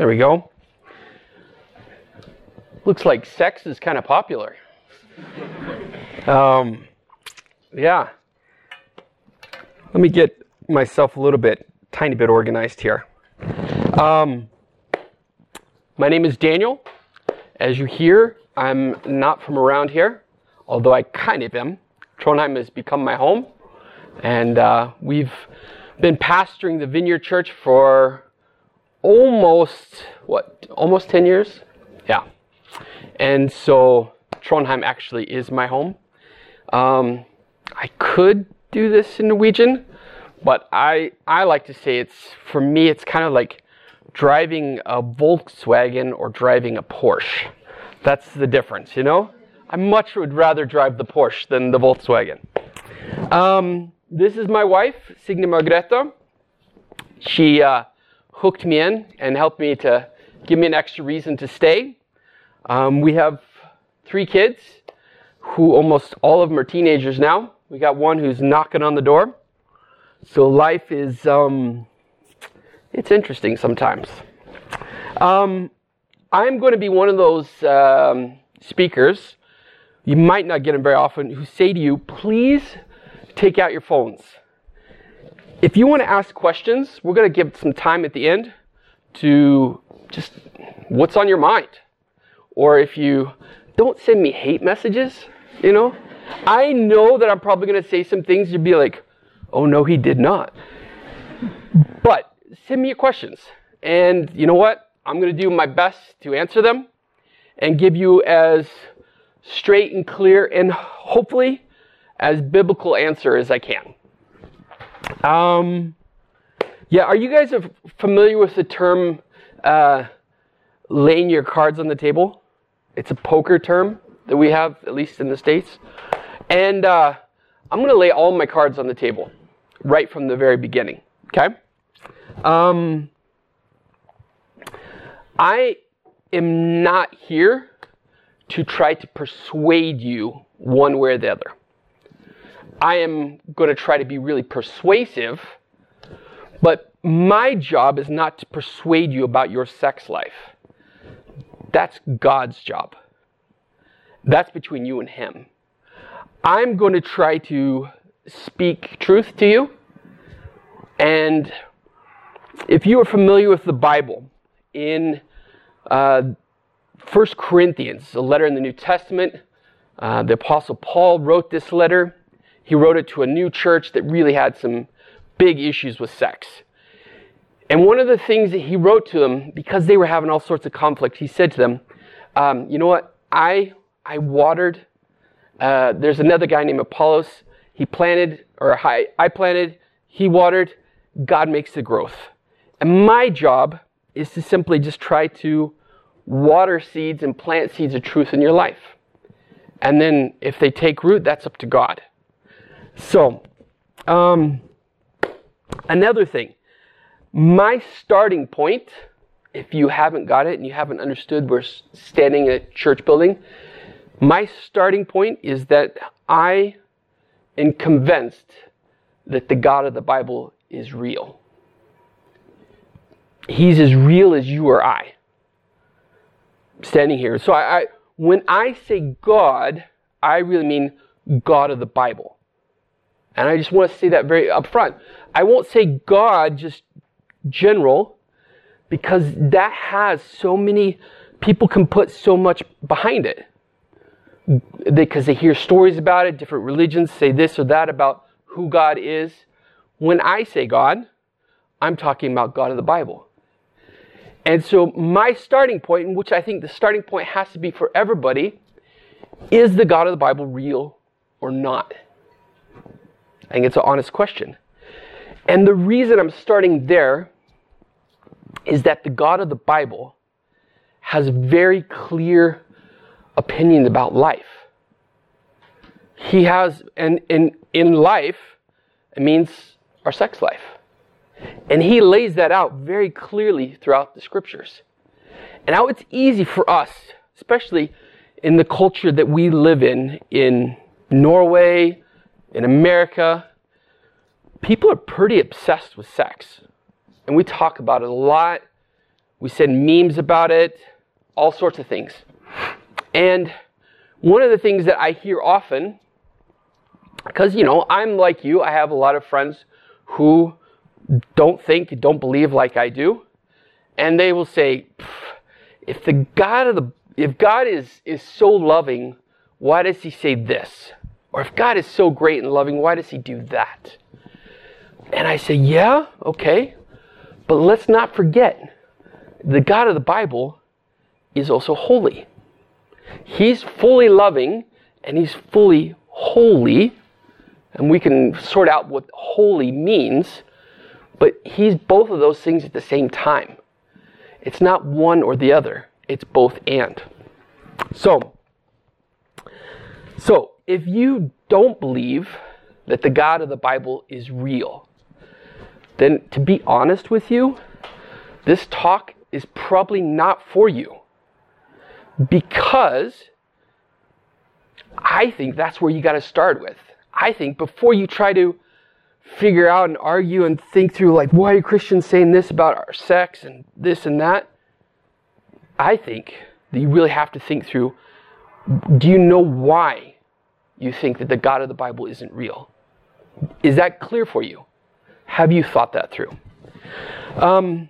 There we go. Looks like sex is kind of popular. Um, yeah. Let me get myself a little bit, tiny bit organized here. Um, my name is Daniel. As you hear, I'm not from around here, although I kind of am. Trondheim has become my home, and uh, we've been pastoring the Vineyard Church for almost what almost 10 years? Yeah. And so trondheim actually is my home. Um, i could do this in norwegian but i i like to say it's for me it's kind of like driving a volkswagen or driving a porsche. That's the difference you know? I much would rather drive the porsche than the volkswagen. Um, this is my wife signe margrethe. She uh, hooked me in and helped me to give me an extra reason to stay. Um, we have three kids who almost all of them are teenagers now. We got one who's knocking on the door. So life is, um, it's interesting sometimes. Um, I'm going to be one of those um, speakers, you might not get them very often, who say to you, please take out your phones. If you want to ask questions, we're going to give some time at the end to just what's on your mind. Or if you don't send me hate messages, you know, I know that I'm probably going to say some things you'd be like, oh no, he did not. But send me your questions. And you know what? I'm going to do my best to answer them and give you as straight and clear and hopefully as biblical answer as I can. Um, yeah, are you guys familiar with the term uh, laying your cards on the table? It's a poker term that we have, at least in the States. And uh, I'm going to lay all my cards on the table right from the very beginning. Okay? Um, I am not here to try to persuade you one way or the other. I am going to try to be really persuasive, but my job is not to persuade you about your sex life. That's God's job. That's between you and Him. I'm going to try to speak truth to you. And if you are familiar with the Bible, in uh, 1 Corinthians, a letter in the New Testament, uh, the Apostle Paul wrote this letter. He wrote it to a new church that really had some big issues with sex. And one of the things that he wrote to them, because they were having all sorts of conflict, he said to them, um, You know what? I, I watered. Uh, there's another guy named Apollos. He planted, or I, I planted, he watered. God makes the growth. And my job is to simply just try to water seeds and plant seeds of truth in your life. And then if they take root, that's up to God. So, um, another thing, my starting point, if you haven't got it and you haven't understood, we're standing in a church building. My starting point is that I am convinced that the God of the Bible is real. He's as real as you or I. Standing here. So I, I when I say God, I really mean God of the Bible. And I just want to say that very upfront. I won't say God just general because that has so many people can put so much behind it. Because they, they hear stories about it, different religions say this or that about who God is. When I say God, I'm talking about God of the Bible. And so my starting point, and which I think the starting point has to be for everybody, is the God of the Bible real or not? I think it's an honest question. And the reason I'm starting there is that the God of the Bible has very clear opinions about life. He has, and in, in life, it means our sex life. And he lays that out very clearly throughout the scriptures. And now it's easy for us, especially in the culture that we live in, in Norway, in America, people are pretty obsessed with sex. And we talk about it a lot. We send memes about it, all sorts of things. And one of the things that I hear often, because, you know, I'm like you, I have a lot of friends who don't think, don't believe like I do. And they will say, if the God of the, if God is, is so loving, why does he say this? Or if God is so great and loving, why does he do that? And I say, yeah, okay. But let's not forget the God of the Bible is also holy. He's fully loving and he's fully holy. And we can sort out what holy means, but he's both of those things at the same time. It's not one or the other, it's both and. So, so if you don't believe that the God of the Bible is real, then to be honest with you, this talk is probably not for you. Because I think that's where you got to start with. I think before you try to figure out and argue and think through, like, why are Christians saying this about our sex and this and that? I think that you really have to think through do you know why you think that the God of the Bible isn't real? Is that clear for you? Have you thought that through? Um,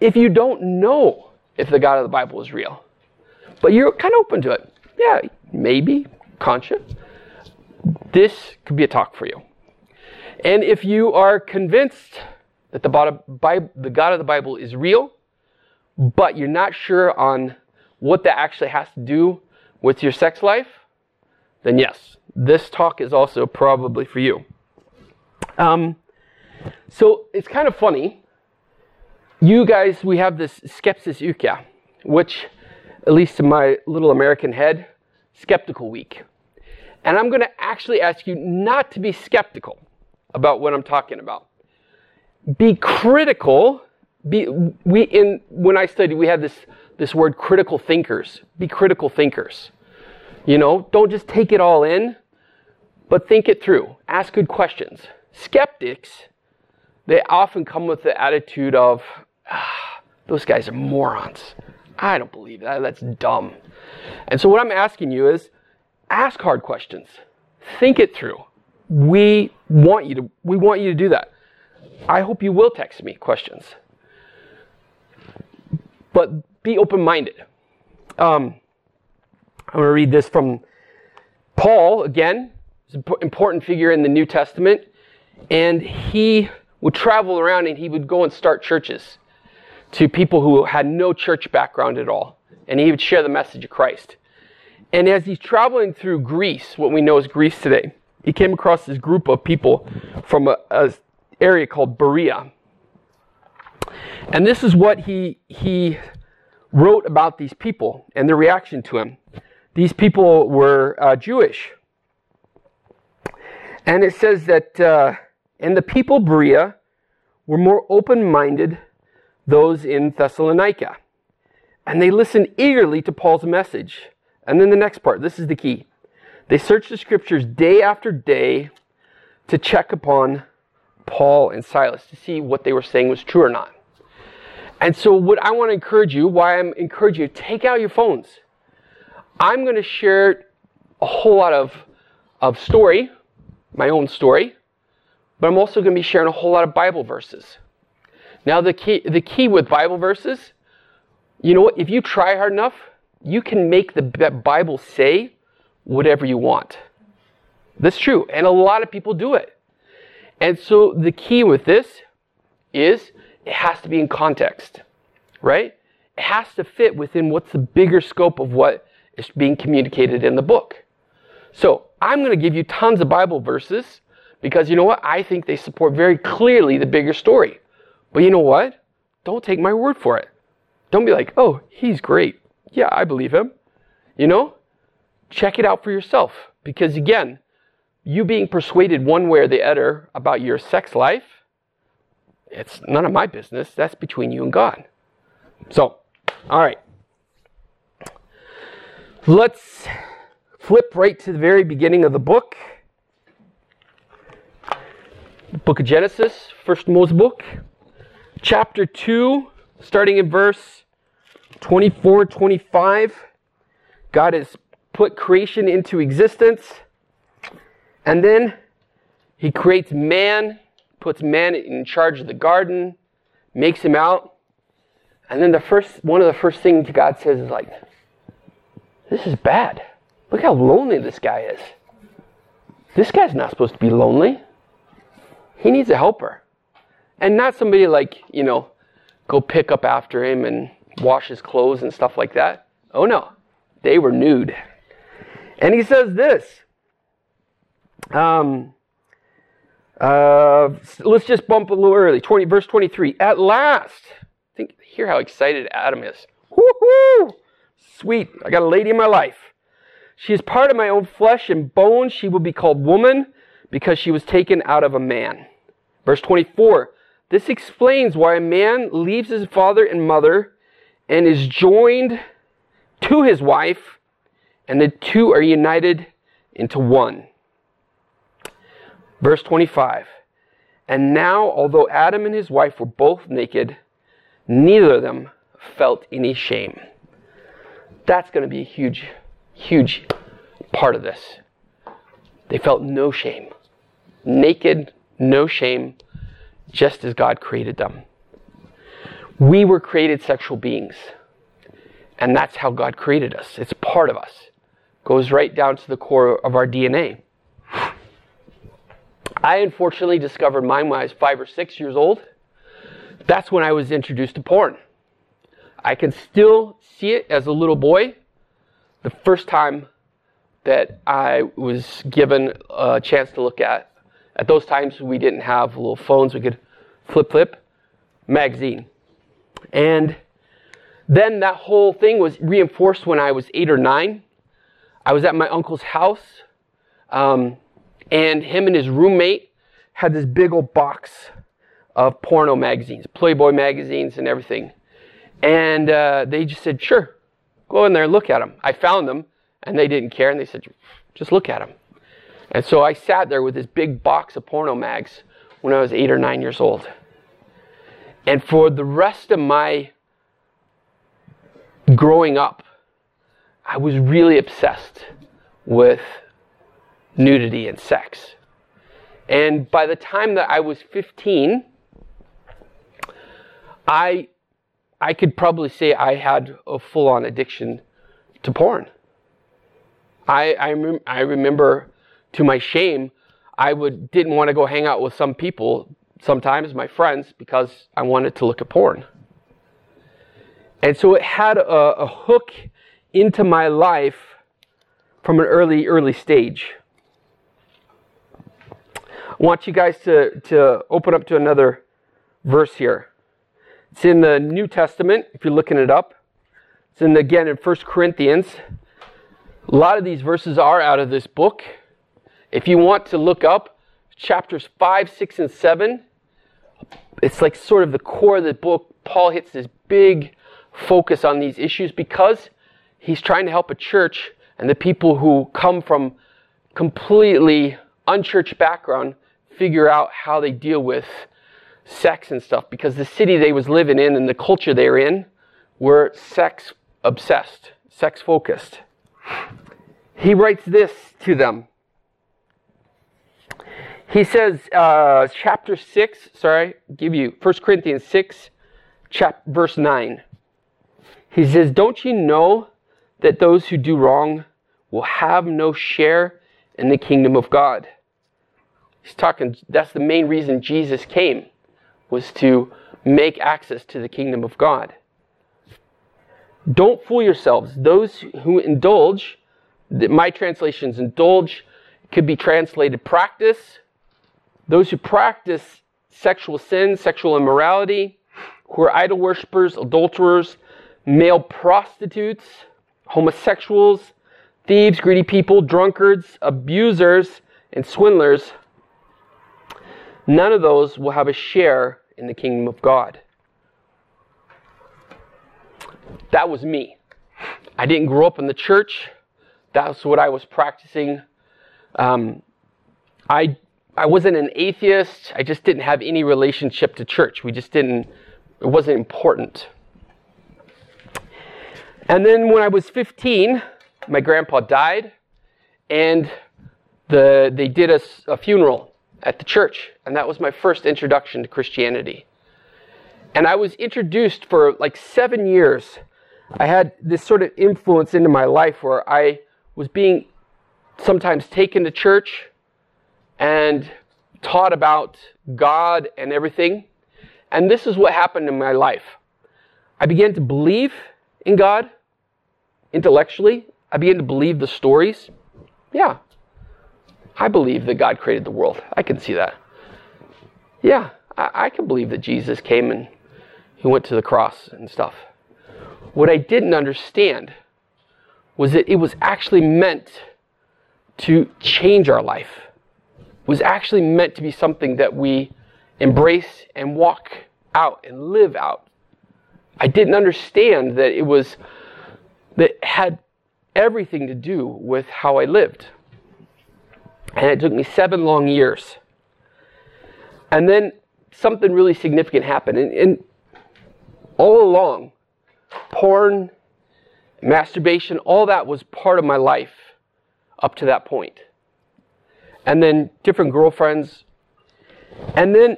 if you don't know if the God of the Bible is real, but you're kind of open to it, yeah, maybe, conscious, this could be a talk for you. And if you are convinced that the, God of the Bible is real, but you're not sure on what that actually has to do with your sex life, then yes, this talk is also probably for you. Um, so it's kind of funny. You guys, we have this skepsis uka, which, at least in my little American head, skeptical week. And I'm going to actually ask you not to be skeptical about what I'm talking about. Be critical. Be, we in when I studied, we had this this word critical thinkers. Be critical thinkers. You know, don't just take it all in, but think it through. Ask good questions. Skeptics they often come with the attitude of, ah, those guys are morons. I don't believe that. That's dumb. And so, what I'm asking you is ask hard questions, think it through. We want you to, we want you to do that. I hope you will text me questions. But be open minded. Um, I'm going to read this from Paul again, an important figure in the New Testament. And he would travel around and he would go and start churches to people who had no church background at all. And he would share the message of Christ. And as he's traveling through Greece, what we know as Greece today, he came across this group of people from a, area called Berea. And this is what he, he wrote about these people and their reaction to him. These people were uh, Jewish. And it says that uh, and the people Berea were more open minded those in Thessalonica. And they listened eagerly to Paul's message. And then the next part, this is the key. They searched the scriptures day after day to check upon Paul and Silas to see what they were saying was true or not. And so, what I want to encourage you, why I'm encouraging you, take out your phones. I'm going to share a whole lot of, of story, my own story, but I'm also going to be sharing a whole lot of Bible verses. Now, the key, the key with Bible verses, you know what? If you try hard enough, you can make the Bible say whatever you want. That's true. And a lot of people do it. And so the key with this is it has to be in context, right? It has to fit within what's the bigger scope of what is being communicated in the book. So I'm going to give you tons of Bible verses because you know what? I think they support very clearly the bigger story. But you know what? Don't take my word for it. Don't be like, oh, he's great. Yeah, I believe him. You know? Check it out for yourself. Because again, you being persuaded one way or the other about your sex life, it's none of my business. That's between you and God. So, all right. Let's flip right to the very beginning of the book book of Genesis, first Moses book, chapter 2, starting in verse 24, 25. God has put creation into existence. And then he creates man, puts man in charge of the garden, makes him out. And then the first one of the first things God says is like, this is bad. Look how lonely this guy is. This guy's not supposed to be lonely. He needs a helper. And not somebody like, you know, go pick up after him and wash his clothes and stuff like that. Oh no, they were nude. And he says this. Um, uh, let's just bump a little early. 20, verse 23. At last, think, hear how excited Adam is. Sweet, I got a lady in my life. She is part of my own flesh and bone. She will be called woman because she was taken out of a man. Verse 24. This explains why a man leaves his father and mother and is joined to his wife, and the two are united into one. Verse 25. And now, although Adam and his wife were both naked, neither of them felt any shame. That's going to be a huge, huge part of this. They felt no shame. Naked, no shame, just as God created them. We were created sexual beings. And that's how God created us. It's part of us. Goes right down to the core of our DNA. I unfortunately discovered mine when I was five or six years old. That's when I was introduced to porn. I can still see it as a little boy. The first time that I was given a chance to look at. At those times, we didn't have little phones. We could flip, flip, magazine. And then that whole thing was reinforced when I was eight or nine. I was at my uncle's house, um, and him and his roommate had this big old box of porno magazines, Playboy magazines, and everything. And uh, they just said, sure, go in there and look at them. I found them, and they didn't care, and they said, just look at them. And so I sat there with this big box of porno mags when I was eight or nine years old. And for the rest of my growing up, I was really obsessed with nudity and sex. And by the time that I was 15, I I could probably say I had a full-on addiction to porn. I I, rem- I remember, to my shame, I would didn't want to go hang out with some people, sometimes my friends, because I wanted to look at porn. And so it had a, a hook into my life from an early, early stage. I want you guys to, to open up to another verse here. It's in the New Testament, if you're looking it up. It's in again in 1 Corinthians. A lot of these verses are out of this book. If you want to look up chapters 5, 6, and 7, it's like sort of the core of the book. Paul hits this big focus on these issues because he's trying to help a church and the people who come from completely unchurched background figure out how they deal with sex and stuff because the city they was living in and the culture they were in were sex obsessed, sex focused. He writes this to them. He says, uh, chapter 6, sorry, give you 1 Corinthians 6, chap- verse 9. He says, Don't you know that those who do wrong will have no share in the kingdom of God? He's talking, that's the main reason Jesus came, was to make access to the kingdom of God. Don't fool yourselves. Those who indulge, my translations, indulge could be translated practice. Those who practice sexual sin, sexual immorality, who are idol worshippers, adulterers, male prostitutes, homosexuals, thieves, greedy people, drunkards, abusers, and swindlers, none of those will have a share in the kingdom of God. That was me. I didn't grow up in the church. That's what I was practicing. Um, I I wasn't an atheist. I just didn't have any relationship to church. We just didn't It wasn't important. And then when I was 15, my grandpa died, and the, they did a, a funeral at the church. And that was my first introduction to Christianity. And I was introduced for like seven years. I had this sort of influence into my life where I was being sometimes taken to church and taught about God and everything. And this is what happened in my life. I began to believe in God intellectually. I began to believe the stories. Yeah, I believe that God created the world. I can see that. Yeah, I, I can believe that Jesus came and he went to the cross and stuff. What I didn't understand was that it was actually meant to change our life. It was actually meant to be something that we embrace and walk out and live out. I didn't understand that it was that had everything to do with how I lived. And it took me seven long years. And then something really significant happened. And, and all along, porn, masturbation, all that was part of my life up to that point. And then different girlfriends. And then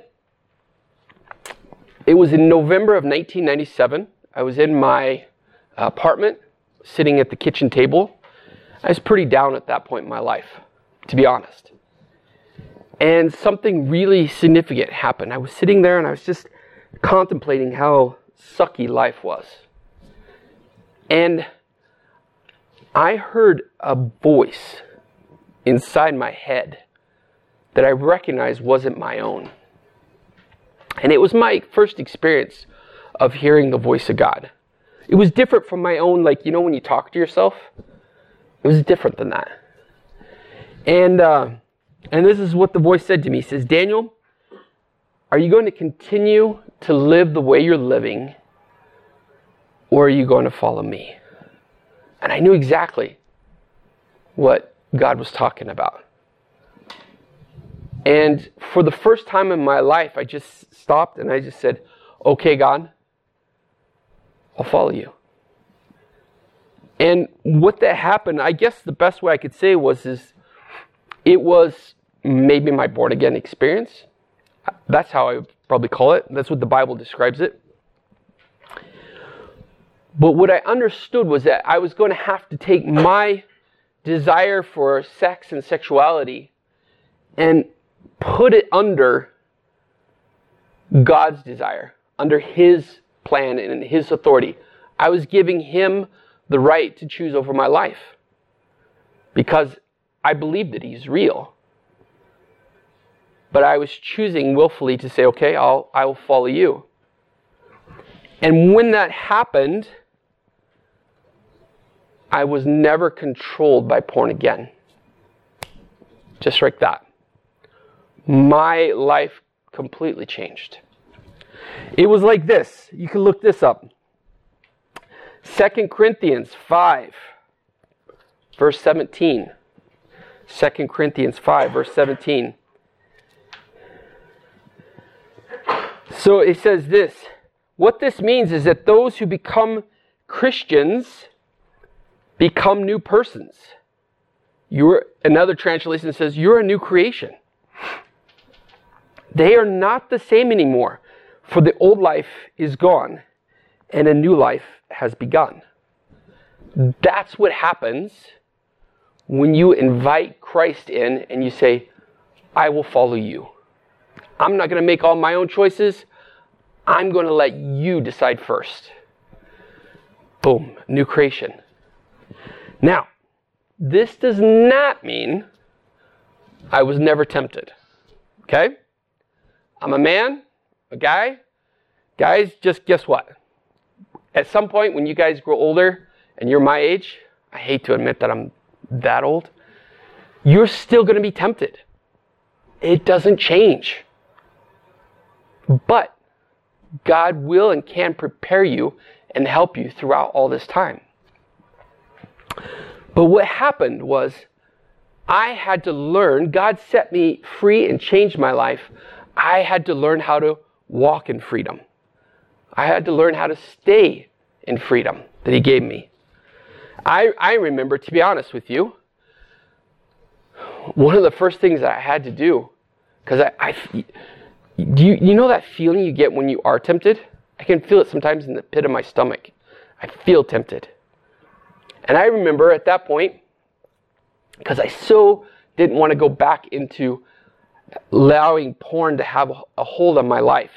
it was in November of 1997. I was in my apartment, sitting at the kitchen table. I was pretty down at that point in my life, to be honest. And something really significant happened. I was sitting there and I was just contemplating how sucky life was. And I heard a voice inside my head that I recognized wasn't my own. And it was my first experience of hearing the voice of God. It was different from my own, like, you know, when you talk to yourself? It was different than that. And, uh, and this is what the voice said to me. He says, Daniel, are you going to continue to live the way you're living, or are you going to follow me? And I knew exactly what God was talking about. And for the first time in my life, I just stopped and I just said, Okay, God, I'll follow you. And what that happened, I guess the best way I could say was is it was maybe my born again experience. That's how I probably call it. That's what the Bible describes it. But what I understood was that I was going to have to take my desire for sex and sexuality and put it under God's desire, under His plan and His authority. I was giving Him the right to choose over my life because I believed that He's real. But I was choosing willfully to say, okay, I'll, I will follow you. And when that happened, I was never controlled by porn again. Just like that. My life completely changed. It was like this. You can look this up. 2 Corinthians 5, verse 17. 2 Corinthians 5, verse 17. So it says this what this means is that those who become Christians become new persons. You're, another translation says, you're a new creation. They are not the same anymore, for the old life is gone and a new life has begun. That's what happens when you invite Christ in and you say, I will follow you. I'm not going to make all my own choices. I'm going to let you decide first. Boom, new creation. Now, this does not mean I was never tempted. Okay? I'm a man, a guy. Guys, just guess what? At some point when you guys grow older and you're my age, I hate to admit that I'm that old, you're still going to be tempted. It doesn't change. But God will and can prepare you and help you throughout all this time. But what happened was I had to learn, God set me free and changed my life. I had to learn how to walk in freedom. I had to learn how to stay in freedom that He gave me. I, I remember, to be honest with you, one of the first things that I had to do, because I, I, do you, you know that feeling you get when you are tempted? I can feel it sometimes in the pit of my stomach. I feel tempted. And I remember at that point, because I so didn't want to go back into allowing porn to have a hold on my life.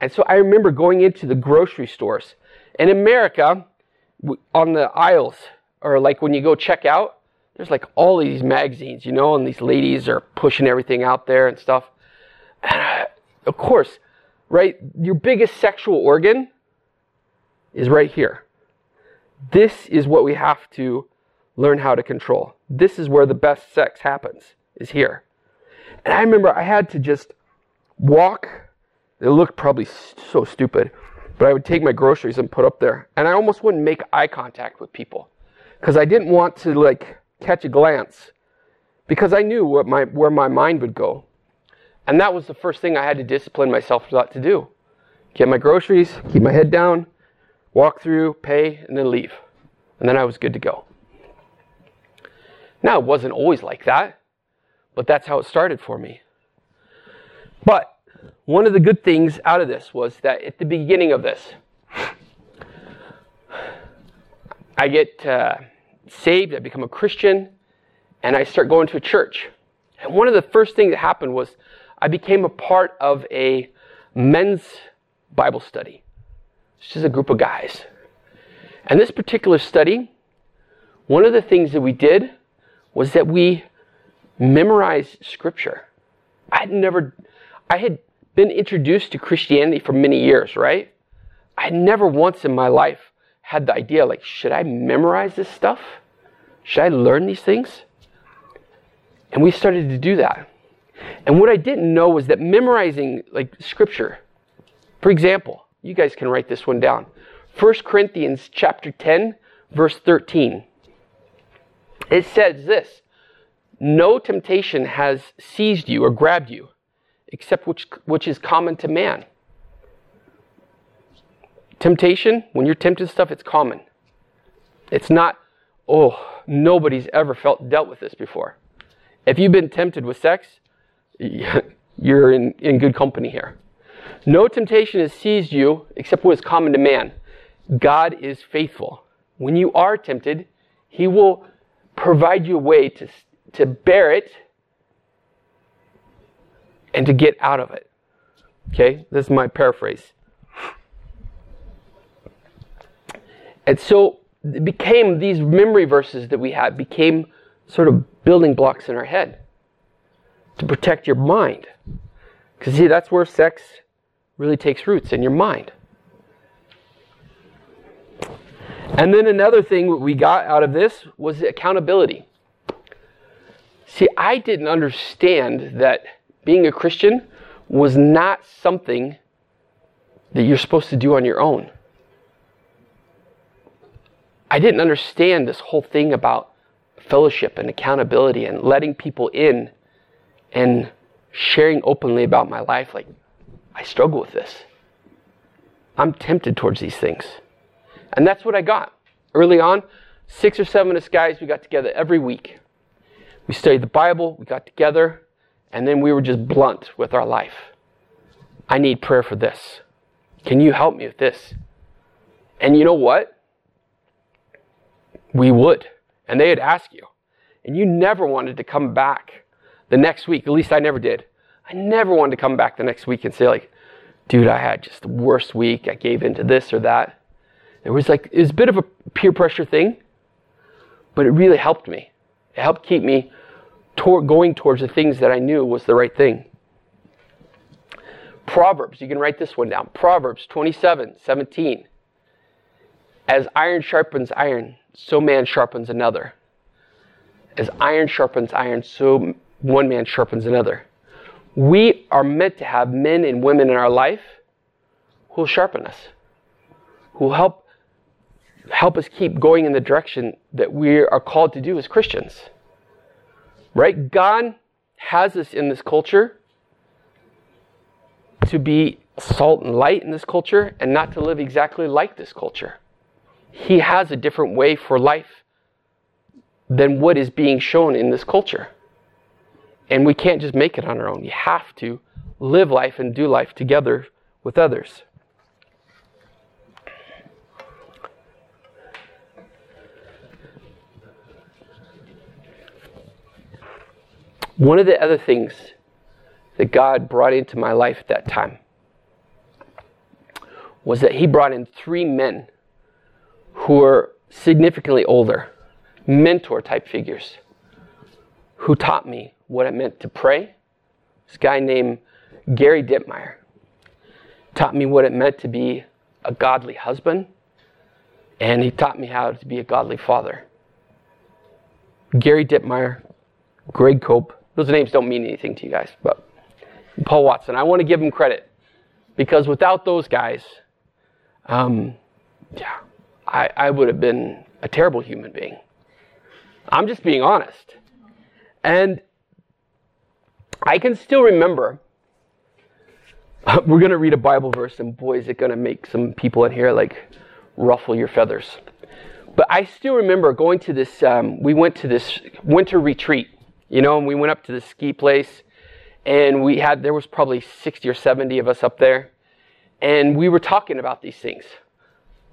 And so I remember going into the grocery stores. In America, on the aisles, or like when you go check out, there's like all these magazines, you know, and these ladies are pushing everything out there and stuff. And I, of course, right, your biggest sexual organ is right here. This is what we have to learn how to control. This is where the best sex happens, is here. And I remember I had to just walk. It looked probably so stupid, but I would take my groceries and put up there. And I almost wouldn't make eye contact with people because I didn't want to like catch a glance because I knew what my, where my mind would go. And that was the first thing I had to discipline myself not to do. Get my groceries, keep my head down, walk through, pay, and then leave. And then I was good to go. Now, it wasn't always like that, but that's how it started for me. But one of the good things out of this was that at the beginning of this, I get uh, saved, I become a Christian, and I start going to a church. And one of the first things that happened was I became a part of a men's Bible study. It's just a group of guys. And this particular study, one of the things that we did was that we memorized scripture. I had never, I had been introduced to Christianity for many years, right? I had never once in my life had the idea like, should I memorize this stuff? Should I learn these things? And we started to do that. And what I didn't know was that memorizing like scripture, for example, you guys can write this one down. 1 Corinthians chapter 10, verse 13. It says this No temptation has seized you or grabbed you, except which, which is common to man. Temptation, when you're tempted stuff, it's common. It's not, oh, nobody's ever felt dealt with this before. If you've been tempted with sex, you're in, in good company here. No temptation has seized you except what is common to man. God is faithful. When you are tempted, He will provide you a way to, to bear it and to get out of it. Okay, this is my paraphrase. And so it became these memory verses that we had became sort of building blocks in our head to protect your mind. Because, see, that's where sex really takes roots in your mind. And then another thing we got out of this was accountability. See, I didn't understand that being a Christian was not something that you're supposed to do on your own. I didn't understand this whole thing about fellowship and accountability and letting people in and sharing openly about my life. Like, I struggle with this. I'm tempted towards these things. And that's what I got. Early on, six or seven of us guys, we got together every week. We studied the Bible, we got together, and then we were just blunt with our life. I need prayer for this. Can you help me with this? And you know what? We would. And they'd ask you. And you never wanted to come back the next week. At least I never did. I never wanted to come back the next week and say, like, dude, I had just the worst week. I gave into this or that. It was like, it was a bit of a peer pressure thing, but it really helped me. It helped keep me toward, going towards the things that I knew was the right thing. Proverbs, you can write this one down. Proverbs 27 17. As iron sharpens iron, so man sharpens another. As iron sharpens iron, so one man sharpens another. We are meant to have men and women in our life who will sharpen us, who help help us keep going in the direction that we are called to do as Christians. Right? God has us in this culture to be salt and light in this culture and not to live exactly like this culture. He has a different way for life than what is being shown in this culture. And we can't just make it on our own. You have to live life and do life together with others. One of the other things that God brought into my life at that time was that He brought in three men who were significantly older, mentor type figures, who taught me what it meant to pray. This guy named Gary Dittmeyer taught me what it meant to be a godly husband, and he taught me how to be a godly father. Gary Dittmeyer, Greg Cope, those names don't mean anything to you guys, but Paul Watson, I want to give him credit because without those guys, um, yeah, I, I would have been a terrible human being. I'm just being honest. And I can still remember. We're going to read a Bible verse, and boy, is it going to make some people in here like ruffle your feathers. But I still remember going to this, um, we went to this winter retreat, you know, and we went up to the ski place, and we had, there was probably 60 or 70 of us up there, and we were talking about these things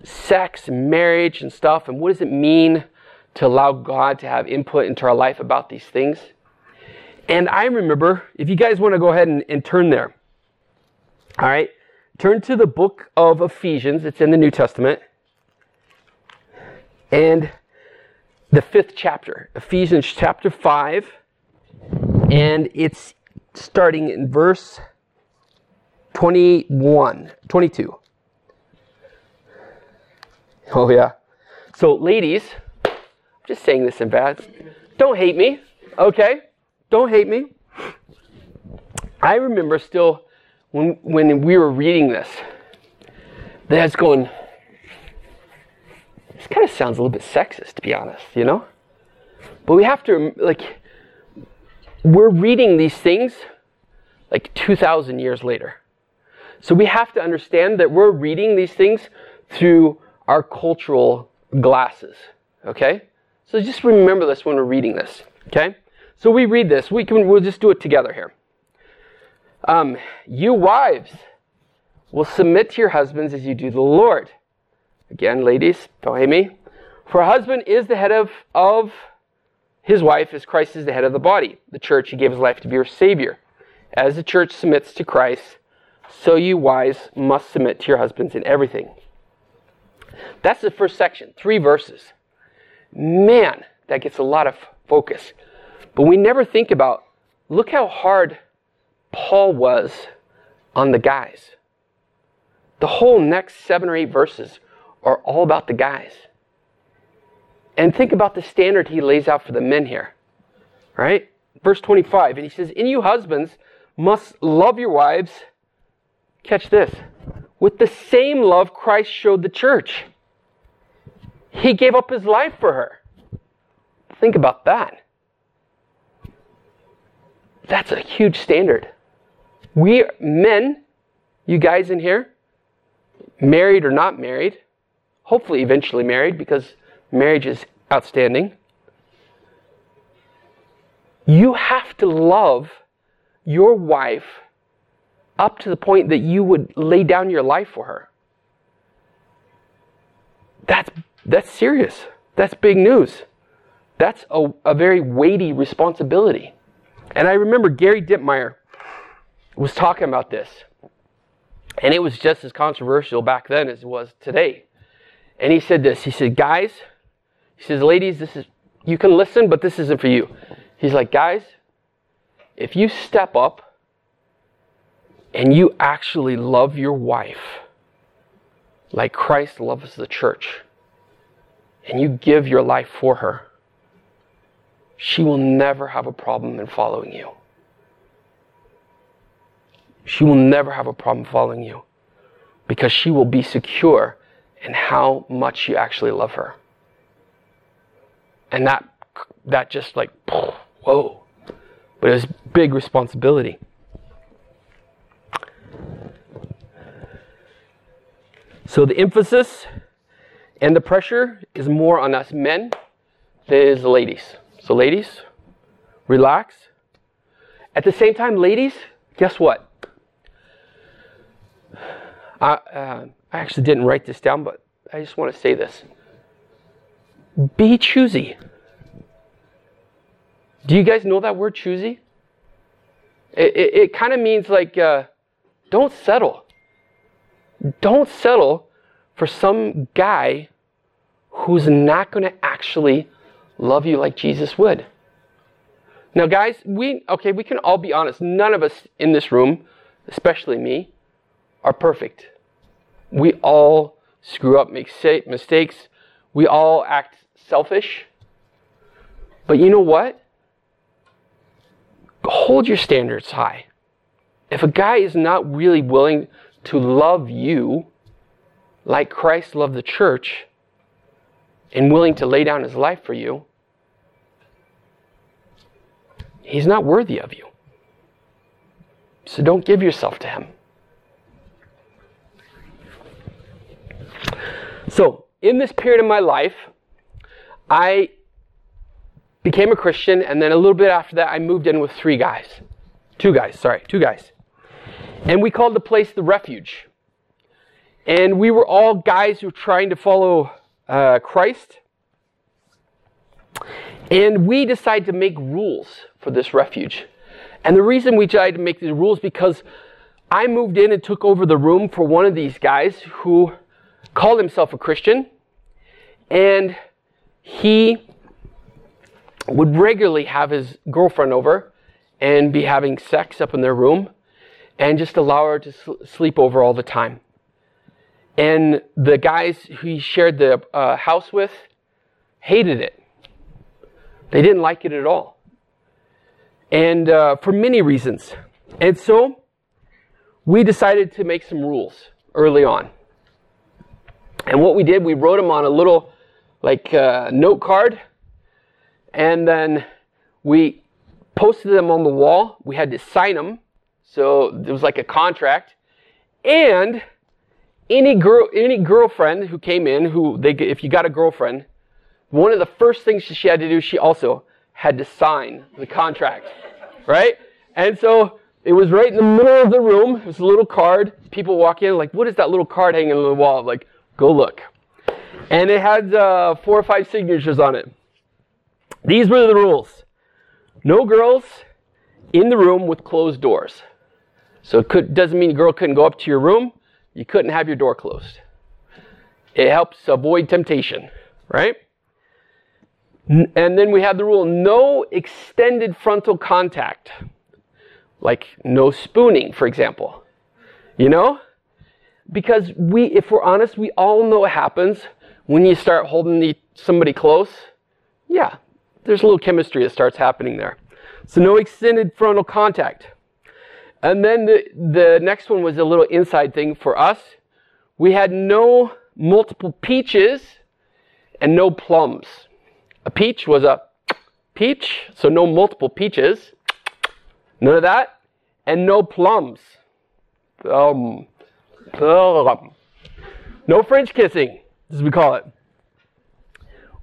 sex and marriage and stuff, and what does it mean to allow God to have input into our life about these things. And I remember, if you guys want to go ahead and, and turn there, all right, turn to the book of Ephesians. It's in the New Testament. And the fifth chapter, Ephesians chapter 5. And it's starting in verse 21, 22. Oh, yeah. So, ladies, I'm just saying this in bad. Don't hate me, okay? Don't hate me. I remember still when, when we were reading this, that's going, this kind of sounds a little bit sexist, to be honest, you know? But we have to, like, we're reading these things like 2,000 years later. So we have to understand that we're reading these things through our cultural glasses. Okay? So just remember this when we're reading this. Okay? So we read this. We can we'll just do it together here. Um, you wives will submit to your husbands as you do the Lord. Again, ladies, don't hate me. For a husband is the head of, of his wife as Christ is the head of the body. The church, he gave his life to be her Savior. As the church submits to Christ, so you wives must submit to your husbands in everything. That's the first section, three verses. Man, that gets a lot of focus. But we never think about look how hard Paul was on the guys. The whole next seven or eight verses are all about the guys. And think about the standard he lays out for the men here. Right? Verse 25, and he says, In you husbands must love your wives. Catch this with the same love Christ showed the church. He gave up his life for her. Think about that. That's a huge standard. We men, you guys in here, married or not married, hopefully eventually married because marriage is outstanding. You have to love your wife up to the point that you would lay down your life for her. That's, that's serious. That's big news. That's a, a very weighty responsibility. And I remember Gary Dittmeyer was talking about this. And it was just as controversial back then as it was today. And he said this. He said, guys, he says, ladies, this is you can listen, but this isn't for you. He's like, guys, if you step up and you actually love your wife like Christ loves the church, and you give your life for her, she will never have a problem in following you. She will never have a problem following you because she will be secure in how much you actually love her. And that that just like whoa. But it was big responsibility. So the emphasis and the pressure is more on us men than it is the ladies. So, ladies, relax. At the same time, ladies, guess what? I, uh, I actually didn't write this down, but I just want to say this. Be choosy. Do you guys know that word choosy? It, it, it kind of means like, uh, don't settle. Don't settle for some guy who's not going to actually love you like Jesus would. Now, guys, we, okay, we can all be honest. None of us in this room, especially me, are perfect. We all screw up, make mistakes. We all act selfish. But you know what? Hold your standards high. If a guy is not really willing to love you like Christ loved the church and willing to lay down his life for you, he's not worthy of you. So don't give yourself to him. So, in this period of my life, I became a Christian, and then a little bit after that, I moved in with three guys. Two guys, sorry, two guys. And we called the place the Refuge. And we were all guys who were trying to follow uh, Christ. And we decide to make rules for this refuge. And the reason we decided to make these rules because I moved in and took over the room for one of these guys who called himself a Christian. And he would regularly have his girlfriend over and be having sex up in their room and just allow her to sleep over all the time. And the guys who he shared the uh, house with hated it. They didn't like it at all. And uh, for many reasons. And so we decided to make some rules early on. And what we did, we wrote them on a little like uh, note card. And then we posted them on the wall. We had to sign them. So it was like a contract. And any girl, any girlfriend who came in, who they, if you got a girlfriend, one of the first things she had to do, she also had to sign the contract, right? And so it was right in the middle of the room. It was a little card. People walk in, like, what is that little card hanging on the wall? I'm like, go look. And it had uh, four or five signatures on it. These were the rules no girls in the room with closed doors. So it could, doesn't mean a girl couldn't go up to your room you couldn't have your door closed. It helps avoid temptation, right? And then we have the rule no extended frontal contact, like no spooning, for example. You know? Because we, if we're honest, we all know what happens when you start holding the, somebody close. Yeah, there's a little chemistry that starts happening there. So, no extended frontal contact. And then the, the next one was a little inside thing for us. We had no multiple peaches and no plums. A peach was a peach, so no multiple peaches. None of that. And no plums. Um, no French kissing, as we call it.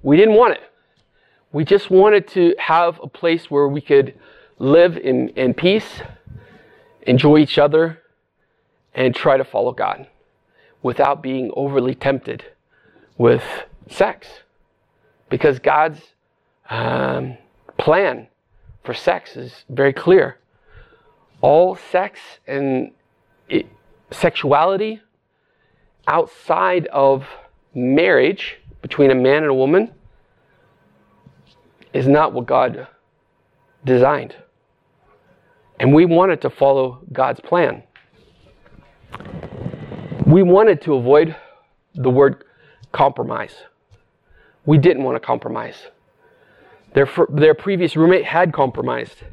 We didn't want it. We just wanted to have a place where we could live in, in peace enjoy each other, and try to follow God without being overly tempted with sex. Because God's um, plan for sex is very clear. All sex and it, sexuality outside of marriage between a man and a woman is not what God designed. And we wanted to follow God's plan. We wanted to avoid the word compromise. We didn't want to compromise. Their, their previous roommate had compromised.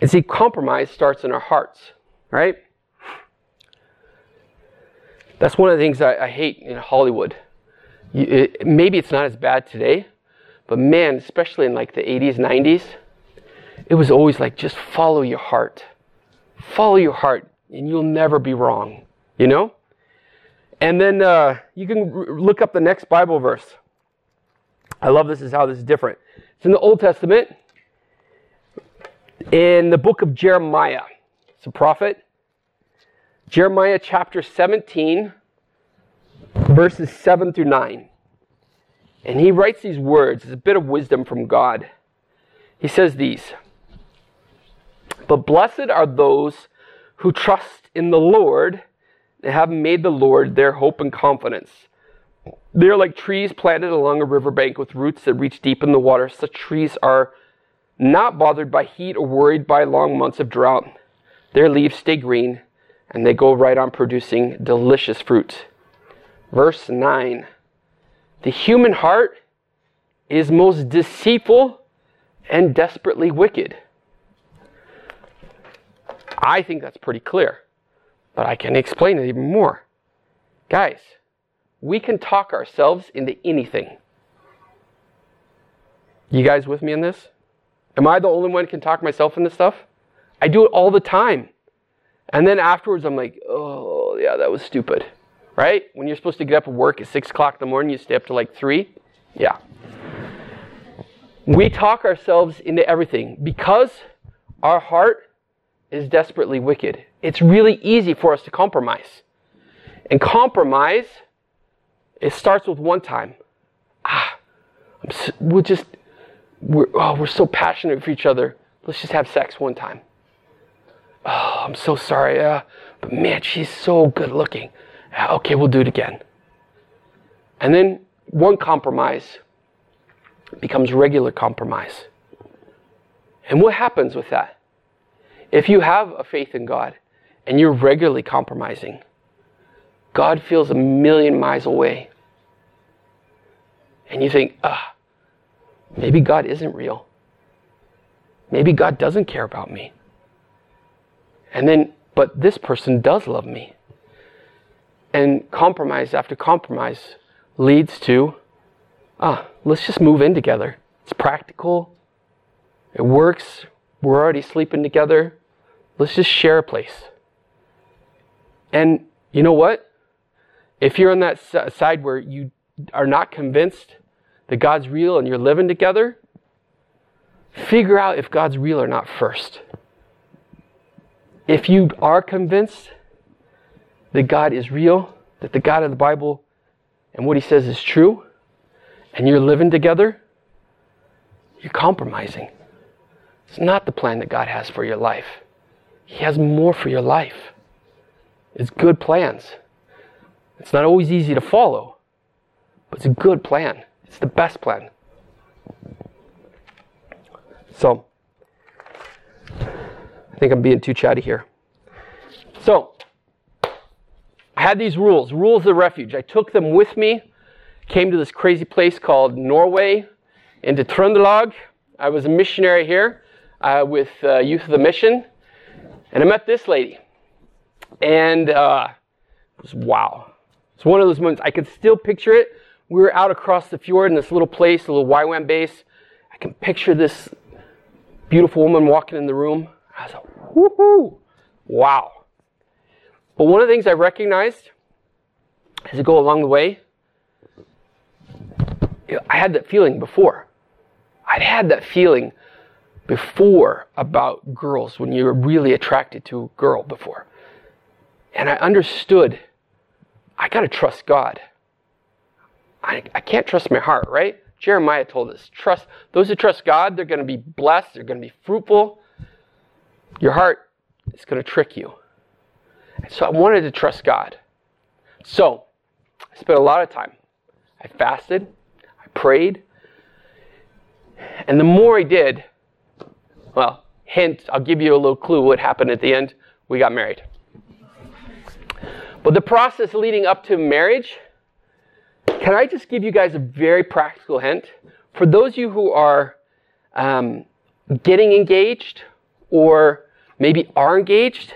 And see, compromise starts in our hearts, right? That's one of the things I, I hate in Hollywood. It, maybe it's not as bad today, but man, especially in like the 80s, 90s, it was always like just follow your heart. Follow your heart. and you'll never be wrong. You know? And then uh, you can r- look up the next Bible verse. I love this is how this is different. It's in the Old Testament, in the book of Jeremiah. It's a prophet. Jeremiah chapter 17, verses 7 through 9. And he writes these words. It's a bit of wisdom from God. He says these But blessed are those who trust in the Lord and have made the Lord their hope and confidence. They are like trees planted along a riverbank with roots that reach deep in the water. Such trees are not bothered by heat or worried by long months of drought. Their leaves stay green and they go right on producing delicious fruit. Verse 9 The human heart is most deceitful and desperately wicked. I think that's pretty clear, but I can explain it even more. Guys, we can talk ourselves into anything. You guys with me in this? Am I the only one who can talk myself into stuff? I do it all the time. And then afterwards, I'm like, oh, yeah, that was stupid. Right? When you're supposed to get up and work at 6 o'clock in the morning, you stay up to like 3. Yeah. We talk ourselves into everything because our heart is desperately wicked. It's really easy for us to compromise. And compromise, it starts with one time. Ah, so, we'll just, we're, oh, we're so passionate for each other. Let's just have sex one time. Oh, I'm so sorry. Uh, but man, she's so good looking. Okay, we'll do it again. And then one compromise becomes regular compromise. And what happens with that? If you have a faith in God and you're regularly compromising, God feels a million miles away. And you think, ah, maybe God isn't real. Maybe God doesn't care about me. And then, but this person does love me. And compromise after compromise leads to ah, let's just move in together. It's practical, it works, we're already sleeping together. Let's just share a place. And you know what? If you're on that side where you are not convinced that God's real and you're living together, figure out if God's real or not first. If you are convinced that God is real, that the God of the Bible and what He says is true, and you're living together, you're compromising. It's not the plan that God has for your life. He has more for your life. It's good plans. It's not always easy to follow, but it's a good plan. It's the best plan. So, I think I'm being too chatty here. So, I had these rules, rules of refuge. I took them with me came to this crazy place called Norway into Trøndelag. I was a missionary here uh, with uh, Youth With A Mission, and I met this lady. And uh, it was wow. It's one of those moments I can still picture it. We were out across the fjord in this little place, a little YWAM base. I can picture this beautiful woman walking in the room. I was like, woohoo, wow. But one of the things I recognized as I go along the way I had that feeling before. I'd had that feeling before about girls when you were really attracted to a girl before. And I understood I got to trust God. I, I can't trust my heart, right? Jeremiah told us trust those who trust God, they're going to be blessed, they're going to be fruitful. Your heart is going to trick you. So I wanted to trust God. So I spent a lot of time. I fasted, I prayed. And the more I did, well, hint, I'll give you a little clue what happened at the end. We got married. But the process leading up to marriage, can I just give you guys a very practical hint? For those of you who are um, getting engaged or maybe are engaged,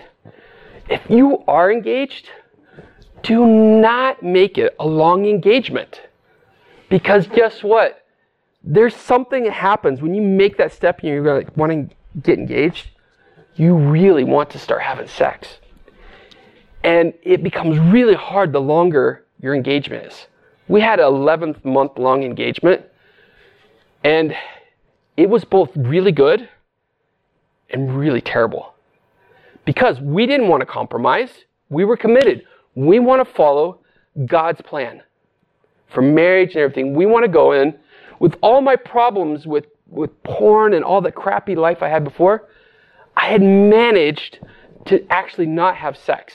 if you are engaged, do not make it a long engagement. Because guess what? There's something that happens when you make that step and you're going to want to get engaged. You really want to start having sex. And it becomes really hard the longer your engagement is. We had an 11 month long engagement, and it was both really good and really terrible because we didn't want to compromise. We were committed. We want to follow God's plan for marriage and everything. We want to go in with all my problems with, with porn and all the crappy life I had before. I had managed to actually not have sex.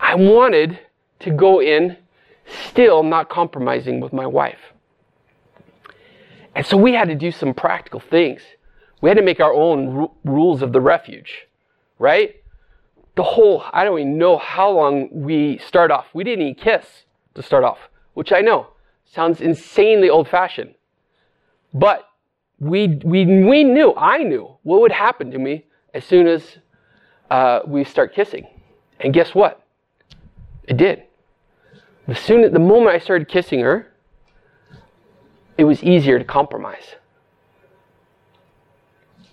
I wanted to go in still not compromising with my wife. And so we had to do some practical things. We had to make our own rules of the refuge, right? The whole, I don't even know how long we start off. We didn't even kiss to start off, which I know sounds insanely old fashioned. But we, we, we knew, I knew what would happen to me as soon as uh, we start kissing. And guess what? It did. The, soon, the moment I started kissing her, it was easier to compromise.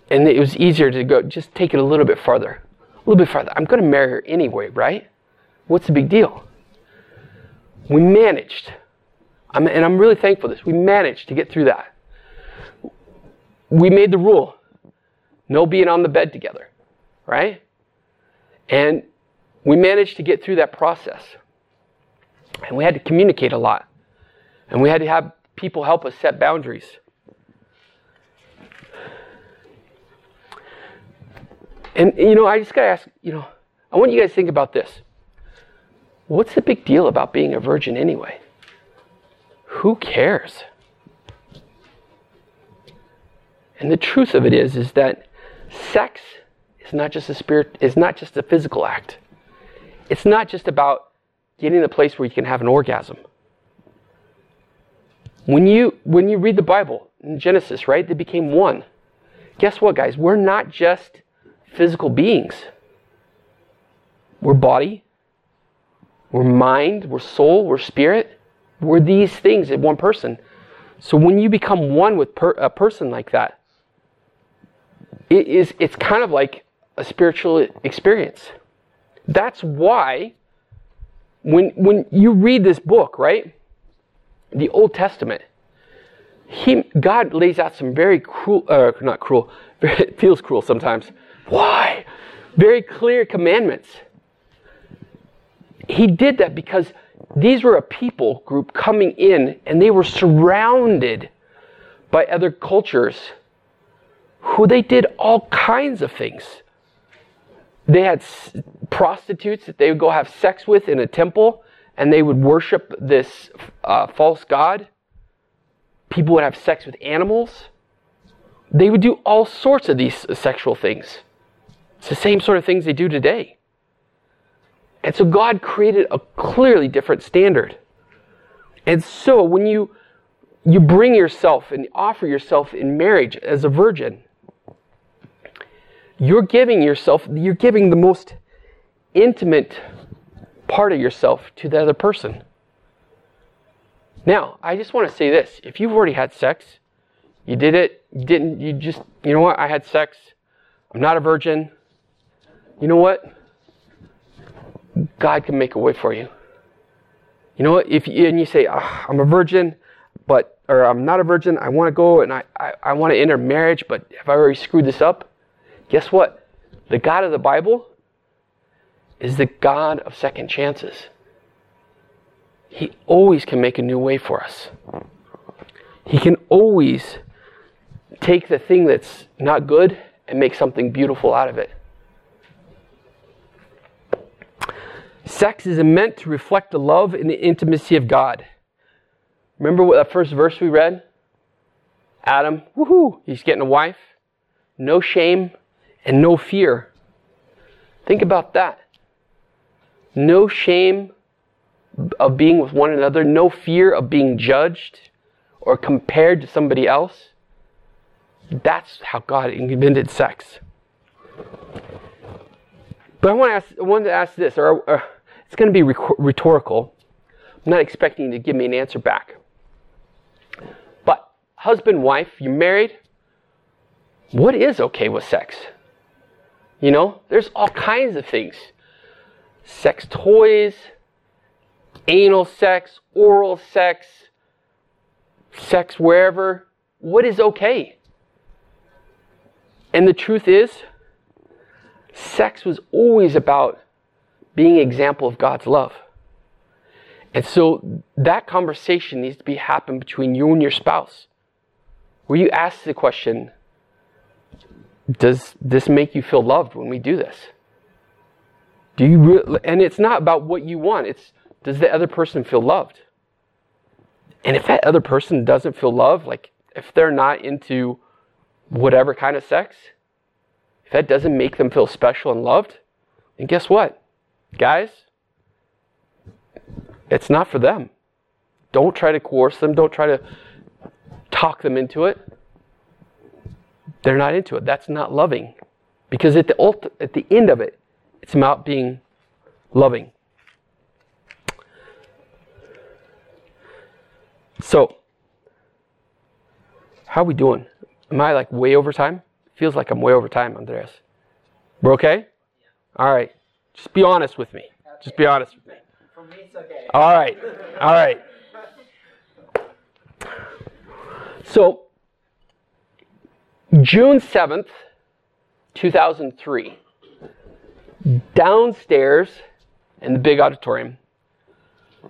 And it was easier to go, just take it a little bit farther. A little bit farther. I'm going to marry her anyway, right? What's the big deal? We managed. I'm, and I'm really thankful for this. We managed to get through that. We made the rule no being on the bed together, right? And we managed to get through that process. And we had to communicate a lot. And we had to have people help us set boundaries. And, you know, I just got to ask, you know, I want you guys to think about this. What's the big deal about being a virgin anyway? Who cares? And the truth of it is, is that sex is not just a spirit, is not just a physical act. It's not just about getting the place where you can have an orgasm. When you when you read the Bible in Genesis, right, they became one. Guess what, guys? We're not just physical beings. We're body, we're mind, we're soul, we're spirit. We're these things in one person. So when you become one with per, a person like that, it is it's kind of like a spiritual experience. That's why when when you read this book, right? The Old Testament, he God lays out some very cruel uh, not cruel, it feels cruel sometimes why? Very clear commandments. He did that because these were a people group coming in and they were surrounded by other cultures who they did all kinds of things. They had prostitutes that they would go have sex with in a temple and they would worship this uh, false god. People would have sex with animals. They would do all sorts of these sexual things. It's the same sort of things they do today. And so God created a clearly different standard. And so when you you bring yourself and offer yourself in marriage as a virgin, you're giving yourself, you're giving the most intimate part of yourself to the other person. Now, I just want to say this. If you've already had sex, you did it, you didn't, you just, you know what, I had sex, I'm not a virgin, you know what? God can make a way for you. You know what? If you, and you say, oh, I'm a virgin, but or I'm not a virgin, I want to go and I, I, I want to enter marriage, but have I already screwed this up? Guess what? The God of the Bible is the God of second chances. He always can make a new way for us. He can always take the thing that's not good and make something beautiful out of it. Sex is meant to reflect the love and the intimacy of God. Remember what that first verse we read? Adam, woohoo, he's getting a wife. No shame and no fear. Think about that. No shame of being with one another, no fear of being judged or compared to somebody else. That's how God invented sex. But I want to ask, I to ask this, or, or it's going to be rhetorical. I'm not expecting you to give me an answer back. But husband, wife, you're married. What is okay with sex? You know, there's all kinds of things. sex toys, anal sex, oral sex, sex wherever. What is okay? And the truth is, sex was always about being an example of God's love. And so that conversation needs to be happen between you and your spouse. Where you ask the question, does this make you feel loved when we do this? Do you re- and it's not about what you want. It's does the other person feel loved? And if that other person doesn't feel loved, like if they're not into whatever kind of sex, if that doesn't make them feel special and loved, then guess what? Guys, it's not for them. Don't try to coerce them. Don't try to talk them into it. They're not into it. That's not loving. Because at the, ult- at the end of it, it's about being loving. So, how are we doing? Am I like way over time? Feels like I'm way over time, Andreas. We're okay? All right. Just be honest with me. Just be honest with me. For me, it's okay. All right. All right. So, June 7th, 2003, downstairs in the big auditorium,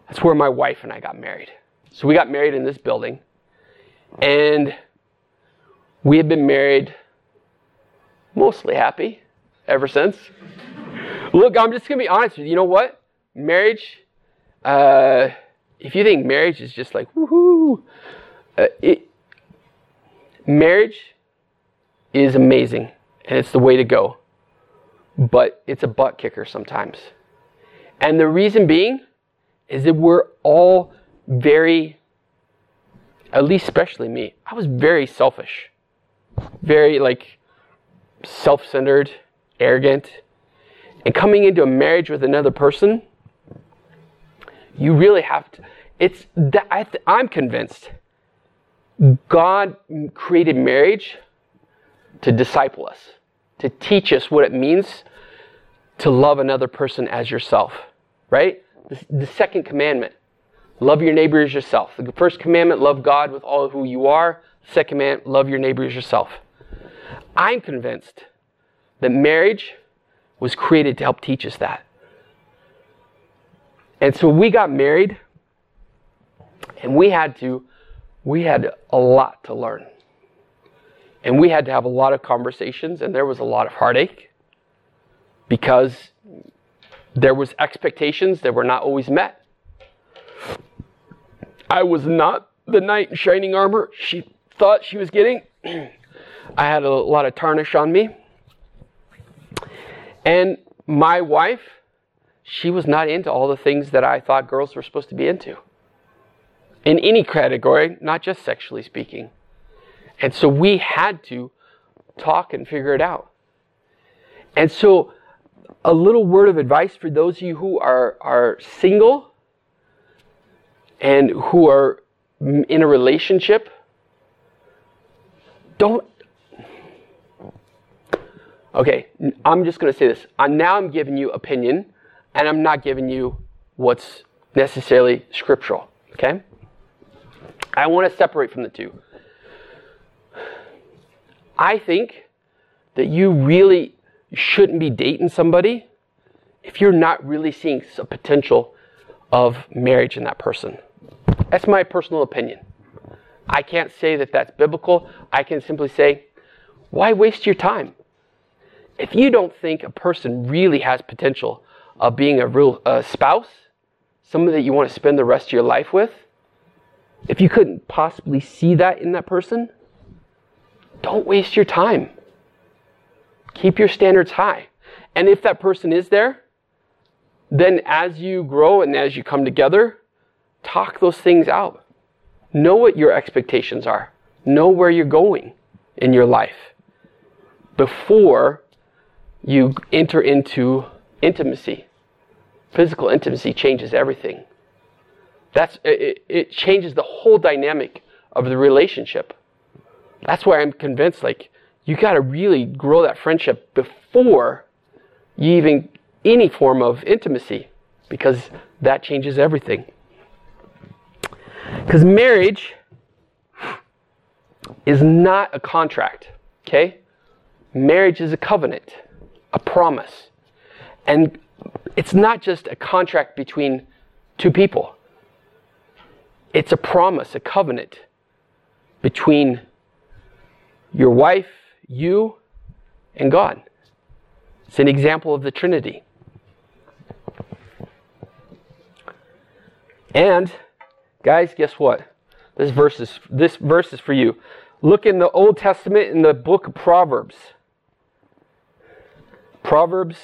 that's where my wife and I got married. So, we got married in this building, and we have been married mostly happy ever since. Look, I'm just to be honest with you. You know what? Marriage, uh, if you think marriage is just like woohoo, uh, it, marriage is amazing and it's the way to go. But it's a butt kicker sometimes. And the reason being is that we're all very, at least especially me, I was very selfish. Very like self centered, arrogant. And coming into a marriage with another person, you really have to. It's that I I'm convinced God created marriage to disciple us, to teach us what it means to love another person as yourself, right? The, the second commandment, love your neighbor as yourself. The first commandment, love God with all who you are. Second commandment, love your neighbor as yourself. I'm convinced that marriage was created to help teach us that. And so we got married and we had to we had a lot to learn. And we had to have a lot of conversations and there was a lot of heartache because there was expectations that were not always met. I was not the knight in shining armor she thought she was getting. I had a lot of tarnish on me. And my wife, she was not into all the things that I thought girls were supposed to be into. In any category, not just sexually speaking. And so we had to talk and figure it out. And so, a little word of advice for those of you who are, are single and who are in a relationship don't Okay, I'm just going to say this. I'm, now I'm giving you opinion, and I'm not giving you what's necessarily scriptural. Okay? I want to separate from the two. I think that you really shouldn't be dating somebody if you're not really seeing a potential of marriage in that person. That's my personal opinion. I can't say that that's biblical. I can simply say, why waste your time? If you don't think a person really has potential of being a real uh, spouse, someone that you want to spend the rest of your life with, if you couldn't possibly see that in that person, don't waste your time. Keep your standards high. And if that person is there, then as you grow and as you come together, talk those things out. Know what your expectations are. Know where you're going in your life before you enter into intimacy. Physical intimacy changes everything. That's, it, it changes the whole dynamic of the relationship. That's why I'm convinced, like, you got to really grow that friendship before you even any form of intimacy because that changes everything. Because marriage is not a contract, okay? Marriage is a covenant, a promise. And it's not just a contract between two people, it's a promise, a covenant between your wife, you, and God. It's an example of the Trinity. And guys, guess what? This verse is this verse is for you. Look in the Old Testament in the book of Proverbs. Proverbs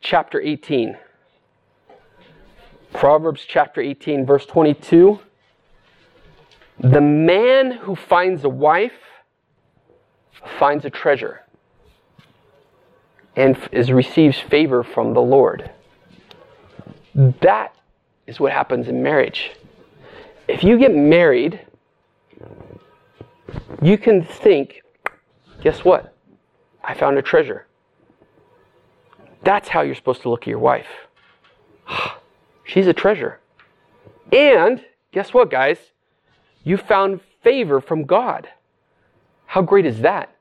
chapter 18. Proverbs chapter 18 verse 22. The man who finds a wife finds a treasure and is receives favor from the Lord. That is what happens in marriage. If you get married, you can think, guess what? I found a treasure. That's how you're supposed to look at your wife. She's a treasure. And guess what, guys? You found favor from God. How great is that?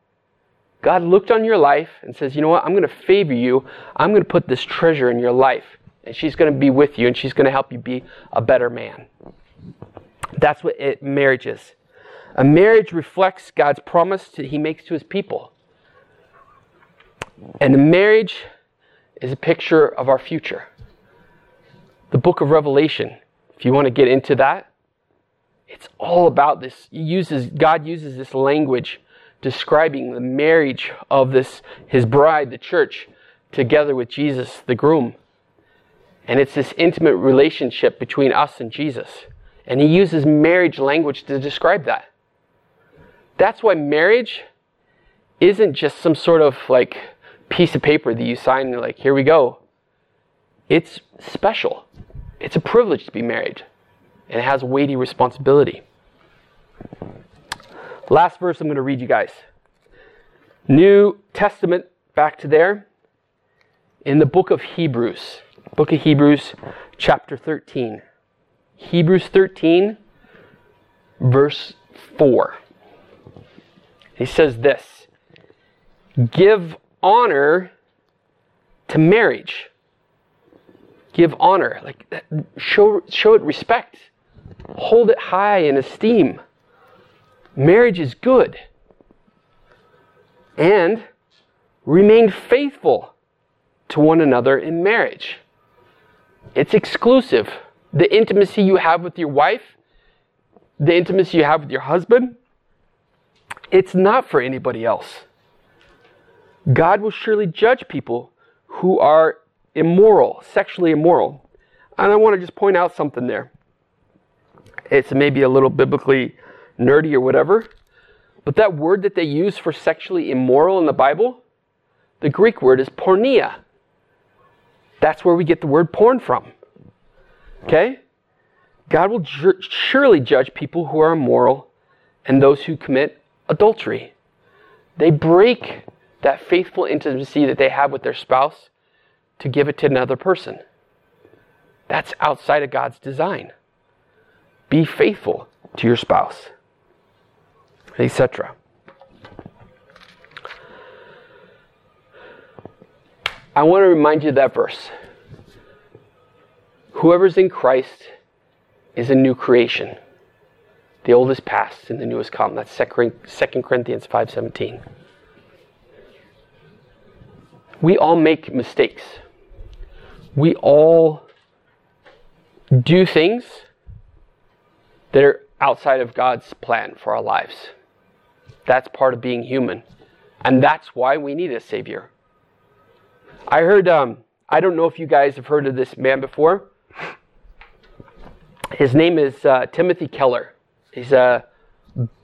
God looked on your life and says, You know what? I'm going to favor you. I'm going to put this treasure in your life and she's going to be with you and she's going to help you be a better man. That's what it, marriage is. A marriage reflects God's promise that He makes to His people. And a marriage is a picture of our future. The book of Revelation, if you want to get into that, it's all about this. He uses, God uses this language describing the marriage of this, his bride, the church, together with Jesus, the groom. And it's this intimate relationship between us and Jesus. And he uses marriage language to describe that. That's why marriage isn't just some sort of like piece of paper that you sign and you're like, here we go. It's special. It's a privilege to be married. And it has weighty responsibility. Last verse I'm going to read you guys. New Testament, back to there. In the book of Hebrews. Book of Hebrews, chapter 13. Hebrews 13, verse 4. He says this Give honor to marriage. Give honor. Like, show, show it respect. Hold it high in esteem. Marriage is good. And remain faithful to one another in marriage. It's exclusive. The intimacy you have with your wife, the intimacy you have with your husband, it's not for anybody else. God will surely judge people who are immoral, sexually immoral. And I want to just point out something there. It's maybe a little biblically nerdy or whatever, but that word that they use for sexually immoral in the Bible, the Greek word is porneia. That's where we get the word porn from. Okay? God will ju- surely judge people who are immoral and those who commit adultery. They break that faithful intimacy that they have with their spouse to give it to another person. That's outside of God's design. Be faithful to your spouse, etc. I want to remind you of that verse. Whoever's in Christ is a new creation. The old is past and the new has come. That's 2 Corinthians 5:17. We all make mistakes. We all do things that are outside of God's plan for our lives. That's part of being human. And that's why we need a savior. I heard, um, I don't know if you guys have heard of this man before. His name is uh, Timothy Keller. He's a,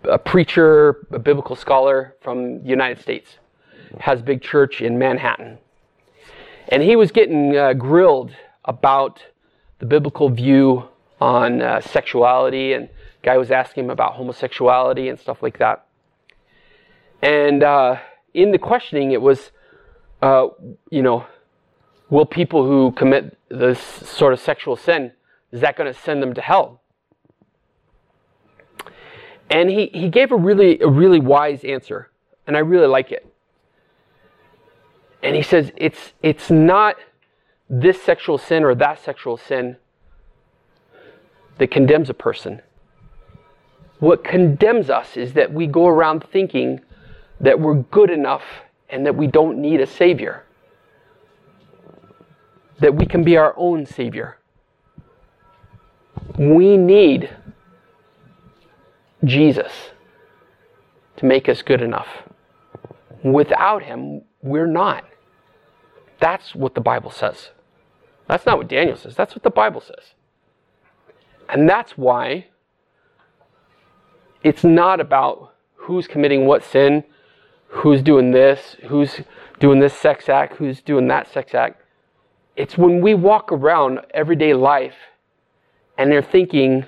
a preacher, a biblical scholar from the United States. Has big church in Manhattan. And he was getting uh, grilled about the biblical view on uh, sexuality, and guy was asking him about homosexuality and stuff like that. And uh, in the questioning, it was uh, you know, will people who commit this sort of sexual sin, is that going to send them to hell? And he, he gave a really, a really wise answer, and I really like it. And he says it's, it's not this sexual sin or that sexual sin that condemns a person. What condemns us is that we go around thinking that we're good enough and that we don't need a Savior. That we can be our own Savior. We need Jesus to make us good enough. Without Him, we're not. That's what the Bible says. That's not what Daniel says, that's what the Bible says. And that's why it's not about who's committing what sin, who's doing this, who's doing this sex act, who's doing that sex act. It's when we walk around everyday life and they're thinking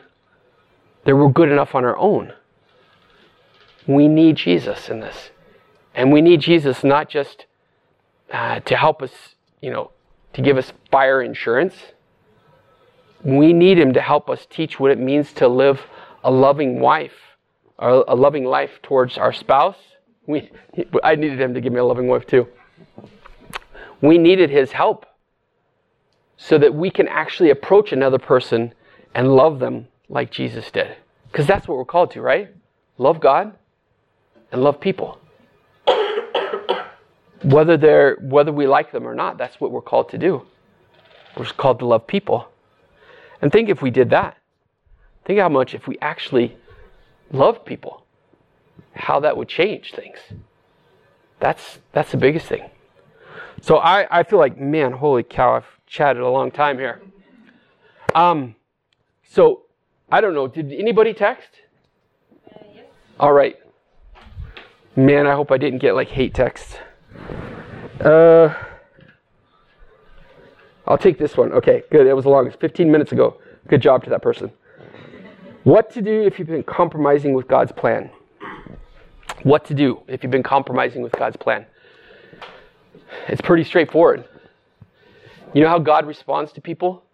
that we're good enough on our own. We need Jesus in this. And we need Jesus not just uh, to help us, you know, to give us fire insurance. We need him to help us teach what it means to live a loving wife, a loving life towards our spouse. We, I needed him to give me a loving wife too. We needed his help so that we can actually approach another person and love them like Jesus did. Because that's what we're called to, right? Love God and love people. Whether they're whether we like them or not, that's what we're called to do. We're called to love people. And think if we did that. Think how much if we actually loved people, how that would change things. That's that's the biggest thing. So I, I feel like, man, holy cow, I've chatted a long time here. Um, so I don't know. Did anybody text? Uh, yes. All right. Man, I hope I didn't get like hate texts. Uh, I'll take this one. Okay, good. It was the longest. 15 minutes ago. Good job to that person. What to do if you've been compromising with God's plan? What to do if you've been compromising with God's plan? It's pretty straightforward. You know how God responds to people?